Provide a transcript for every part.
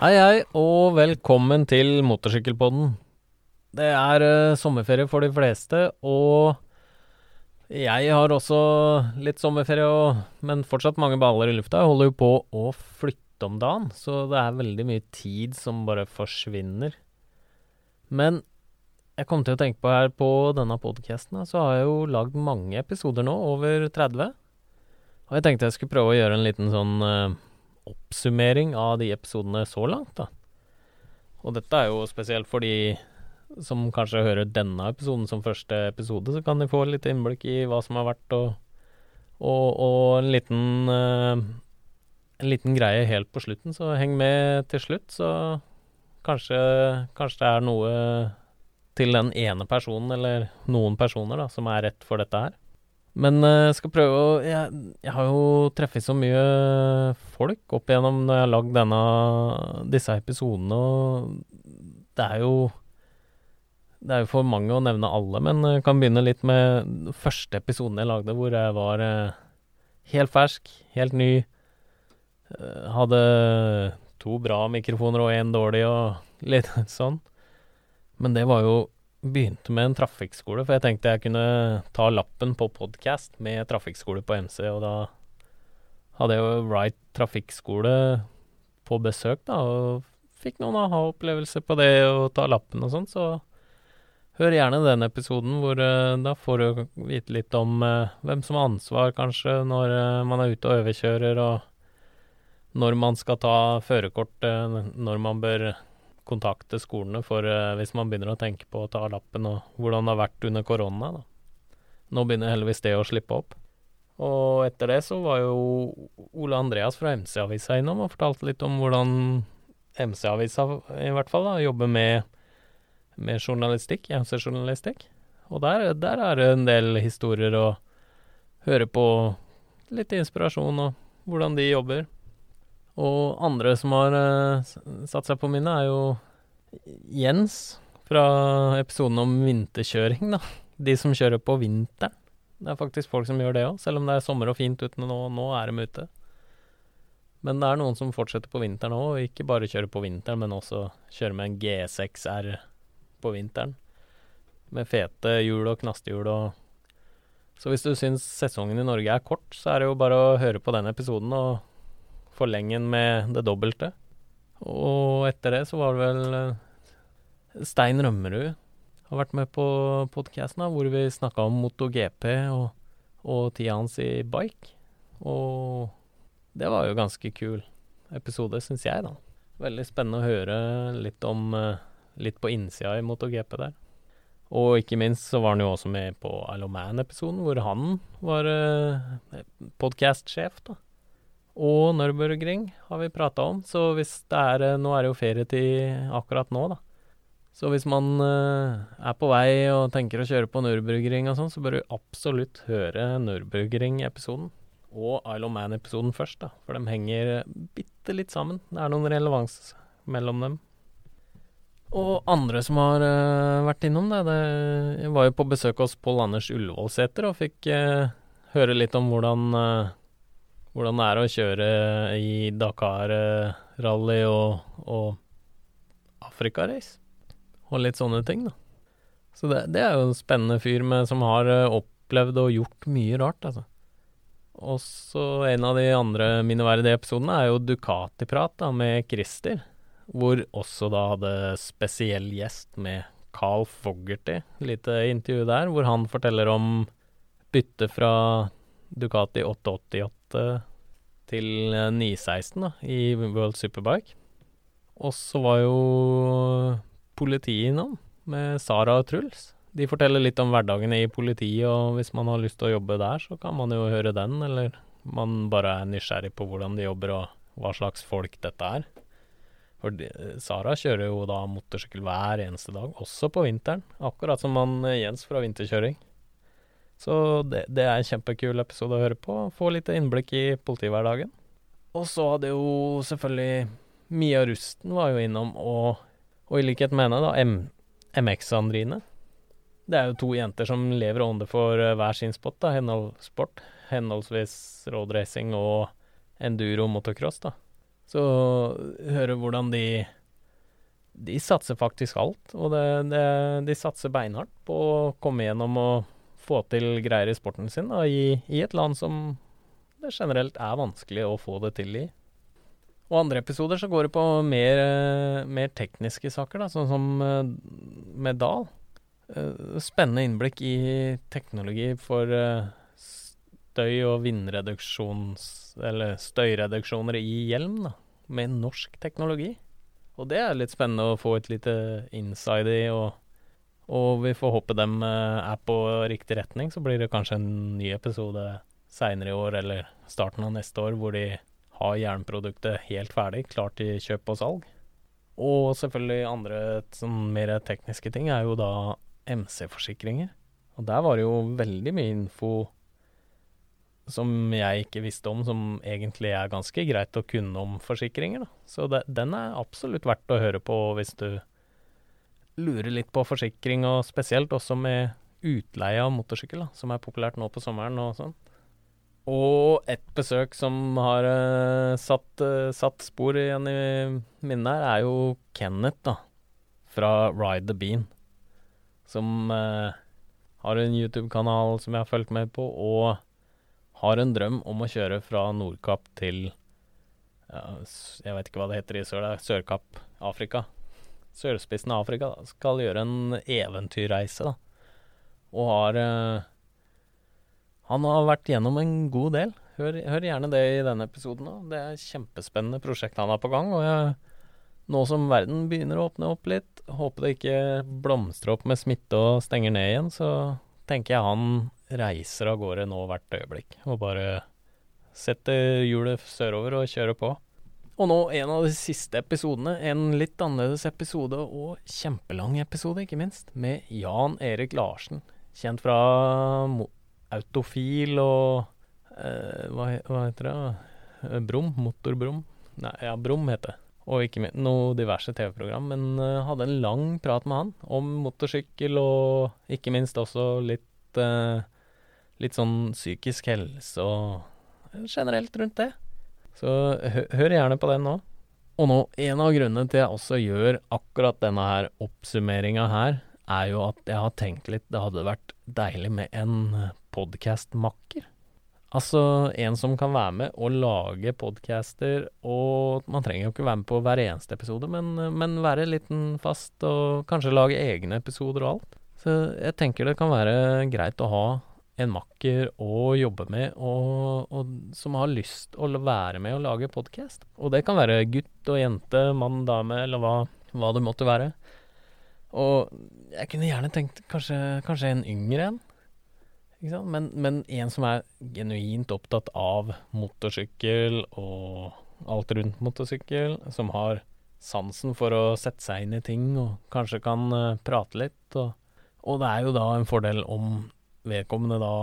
Hei, hei, og velkommen til Motorsykkelpodden. Det er uh, sommerferie for de fleste, og jeg har også litt sommerferie, og, men fortsatt mange baller i lufta. Jeg holder jo på å flytte om dagen, så det er veldig mye tid som bare forsvinner. Men jeg kom til å tenke på her på denne podkasten, så har jeg jo lagd mange episoder nå, over 30. Og jeg tenkte jeg skulle prøve å gjøre en liten sånn eh, oppsummering av de episodene så langt, da. Og dette er jo spesielt for de som kanskje hører denne episoden som første episode, så kan de få litt innblikk i hva som har vært, og, og, og en liten uh, En liten greie helt på slutten, så heng med til slutt, så kanskje, kanskje det er noe til den ene personen, eller noen personer, da, som er rett for dette her. Men jeg skal prøve å jeg, jeg, har jo treffet så mye folk opp igjennom når jeg har lagd denne, disse episodene, og det er jo Det er jo for mange å nevne alle, men jeg kan begynne litt med første episoden jeg lagde, hvor jeg var helt fersk, helt ny. Hadde to bra mikrofoner og én dårlig, og litt sånn. Men det var jo begynte med en trafikkskole, for jeg tenkte jeg kunne ta lappen på podkast med trafikkskole på MC, og da hadde jeg jo Wright trafikkskole på besøk, da, og fikk noen aha-opplevelser på det å ta lappen og sånn, så hør gjerne den episoden hvor uh, da får du vite litt om uh, hvem som har ansvar, kanskje, når uh, man er ute og overkjører, og når man skal ta førerkort, når man bør kontakte skolene for uh, hvis man begynner å tenke på å ta lappen, og hvordan det har vært under korona. Da. Nå begynner heldigvis det å slippe opp. Og etter det så var jo Ole Andreas fra MC-avisa innom og fortalte litt om hvordan MC-avisa i hvert fall da, jobber med, med journalistikk, MC-journalistikk. Og der, der, er det en del historier å høre på, litt inspirasjon og hvordan de jobber. Og andre som har uh, satt seg på minnet, er jo Jens fra episoden om vinterkjøring, da. De som kjører på vinteren. Det er faktisk folk som gjør det òg, selv om det er sommer og fint ute nå. Nå er de ute. Men det er noen som fortsetter på vinteren òg, og ikke bare kjører på vinteren, men også kjører med en G6R på vinteren. Med fete hjul og knastehjul og Så hvis du syns sesongen i Norge er kort, så er det jo bare å høre på den episoden og forlenge den med det dobbelte. Og etter det så var det vel Stein Rømmerud har vært med på podkasten, hvor vi snakka om MotoGP og, og tida hans i bike. Og det var jo ganske kul episode, syns jeg, da. Veldig spennende å høre litt om litt på innsida i MotoGP der. Og ikke minst så var han jo også med på Isle Man-episoden, hvor han var eh, podkast-sjef, da. Og Nürburgring har vi prata om, så hvis det er Nå er det jo ferietid akkurat nå, da. Så hvis man uh, er på vei og tenker å kjøre på Nürburgring og sånn, så bør du absolutt høre Nürburgring-episoden. Og Isle of Man-episoden først, da. For de henger bitte litt sammen. Det er noen relevans mellom dem. Og andre som har uh, vært innom det, det var jo på besøk hos Pål Anders Ullevålseter og fikk uh, høre litt om hvordan hvordan det er å kjøre i Dakar-rally og, og Afrikarace. Og litt sånne ting, da. Så det, det, er jo en spennende fyr med, som har opplevd og gjort mye rart, altså. Og så en av de andre minneverdige episodene er jo Ducati-prat da, med Christer. Hvor også da hadde spesiell gjest med Carl Foggerty. Lite intervju der, hvor han forteller om byttet fra Ducati 888 til 916 da, i World Superbike. Og så var jo politiet innom, med Sara og Truls. De forteller litt om hverdagen i politiet, og hvis man har lyst til å jobbe der, så kan man jo høre den, eller man bare er nysgjerrig på hvordan de jobber og hva slags folk dette er. For Sara kjører jo da motorsykkel hver eneste dag, også på vinteren. Akkurat som han Jens fra vinterkjøring. Så det, det, er en kjempekul episode å høre på. Få litt innblikk i politihverdagen. Og så hadde jo selvfølgelig Mia Rusten var jo innom, og, og i likhet med henne, da, MX-Andrine. Det er jo to jenter som lever ånde for uh, hver sin spot, da, henhold, sport. Henholdsvis roadracing og enduro motocross, da. Så høre hvordan de De satser faktisk alt, og det, det, de satser beinhardt på å komme gjennom og få til greier i sporten sin da, i, i et land som det generelt er vanskelig å få det til i. Og andre episoder så går det på mer, mer tekniske saker, da, sånn som eh, med Dahl. Eh, spennende innblikk i teknologi for eh, støy- og vindreduksjons... Eller støyreduksjoner i hjelm, da, med norsk teknologi. Og det er litt spennende å få et lite inside i, og, og vi får håpe dem er på riktig retning. Så blir det kanskje en ny episode seinere i år eller starten av neste år hvor de har jernproduktet helt ferdig, klart til kjøp og salg. Og selvfølgelig andre sånn mer tekniske ting er jo da MC-forsikringer. Og der var det jo veldig mye info som jeg ikke visste om, som egentlig er ganske greit å kunne om forsikringer. Da. Så det, den er absolutt verdt å høre på hvis du lurer litt på forsikring, og spesielt også med utleie av motorsykkel, da, som er populært nå på sommeren og sånn. Og et besøk som har uh, satt, uh, satt, spor igjen i minnet her, er jo Kenneth, da. Fra Ride the Bean. Som uh, har en YouTube-kanal som jeg har fulgt med på, og har en drøm om å kjøre fra Nordkapp til Jeg vet ikke hva det heter i sør, det er Sørkapp, Afrika. Sørspissen av Afrika. Da. Skal gjøre en eventyrreise, da. Og har han har vært gjennom en god del. Hør, hør gjerne det i denne episoden òg. Det er kjempespennende prosjekt han har på gang. Og jeg, nå som verden begynner å åpne opp litt, håper det ikke blomstrer opp med smitte og stenger ned igjen, så tenker jeg han reiser av gårde nå hvert øyeblikk. Og bare setter hjulet sørover og kjører på. Og nå en av de siste episodene, en litt annerledes episode, og kjempelang episode, ikke minst, med Jan Erik Larsen. Kjent fra Autofil og eh, hva, hva, heter det? Eh, Brum? Motorbrum? Nei, ja, Brum heter det. Og ikke minst noe diverse TV-program. Men uh, hadde en lang prat med han om motorsykkel, og ikke minst også litt uh, Litt sånn psykisk helse og generelt rundt det. Så hør gjerne på den nå. Og nå, en av grunnene til jeg også gjør akkurat denne her oppsummeringa her, er jo at jeg har tenkt litt Det hadde vært deilig med en podkastmakker. Altså en som kan være med og lage podcaster, og man trenger jo ikke være med på hver eneste episode, men, men være liten fast, og kanskje lage egne episoder og alt. Så jeg tenker det kan være greit å ha en makker å jobbe med, og, og som har lyst å være med og lage podkast. Og det kan være gutt og jente, mann, dame, eller hva, hva det måtte være. Og jeg kunne gjerne tenkt kanskje, kanskje en yngre en. Men, men, en som er genuint opptatt av motorsykkel og alt rundt motorsykkel, som har sansen for å sette seg inn i ting og kanskje kan uh, prate litt. Og, og, det er jo da en fordel om vedkommende da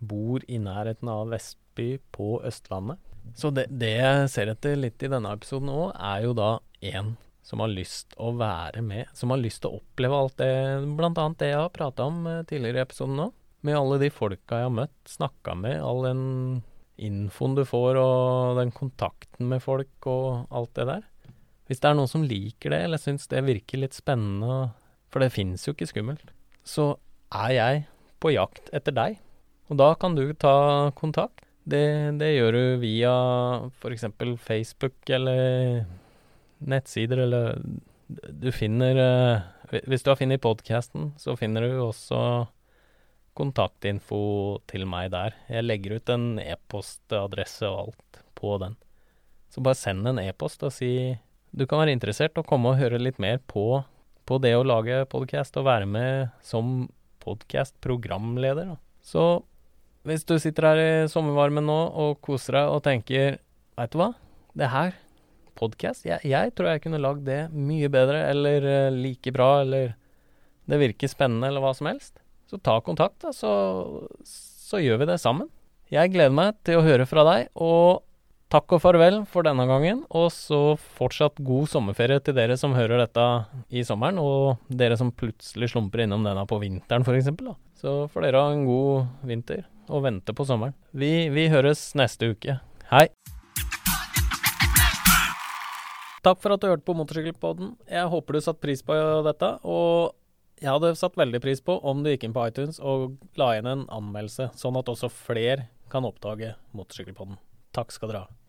bor i nærheten av Vestby på Østlandet. Så det, det jeg ser etter litt i denne episoden òg, er jo da en som har lyst å være med, som har lyst til å oppleve alt det, blant annet det jeg har prata om uh, tidligere i episoden nå med alle de folka jeg har møtt, snakka med, all den infoen du får, og den kontakten med folk og alt det der. Hvis det er noen som liker det, eller syns det virker litt spennende, for det fins jo ikke skummelt, så er jeg på jakt etter deg. Og da kan du ta kontakt. Det, det gjør du via f.eks. Facebook eller nettsider, eller du finner eh, Hvis du har funnet podkasten, så finner du også kontaktinfo til meg der. Jeg legger ut en e-postadresse og alt på den. Så bare send en e-post og si du kan være interessert og komme og høre litt mer på, på det å lage podkast og være med som podkast-programleder. Så hvis du sitter her i sommervarmen nå og koser deg og tenker Veit du hva, det her, podkast, jeg, jeg, tror jeg kunne lagd det mye bedre eller uh, like bra eller det virker spennende eller hva som helst. Så ta kontakt, da, så, så gjør vi det sammen. Jeg gleder meg til å høre fra deg, og takk og farvel for denne gangen. Og så fortsatt god sommerferie til dere som hører dette i sommeren, og dere som plutselig slumper innom denne på vinteren, f.eks. Så får dere ha en god vinter, og vente på sommeren. Vi, vi høres neste uke. Hei! Takk for at du hørte på Motorsykkelpodden. Jeg håper du satte pris på dette. Og jeg hadde satt veldig pris på om du gikk inn på iTunes og la igjen en anmeldelse, sånn at også flere kan oppdage Motorsykkelpodden. Takk skal dere ha.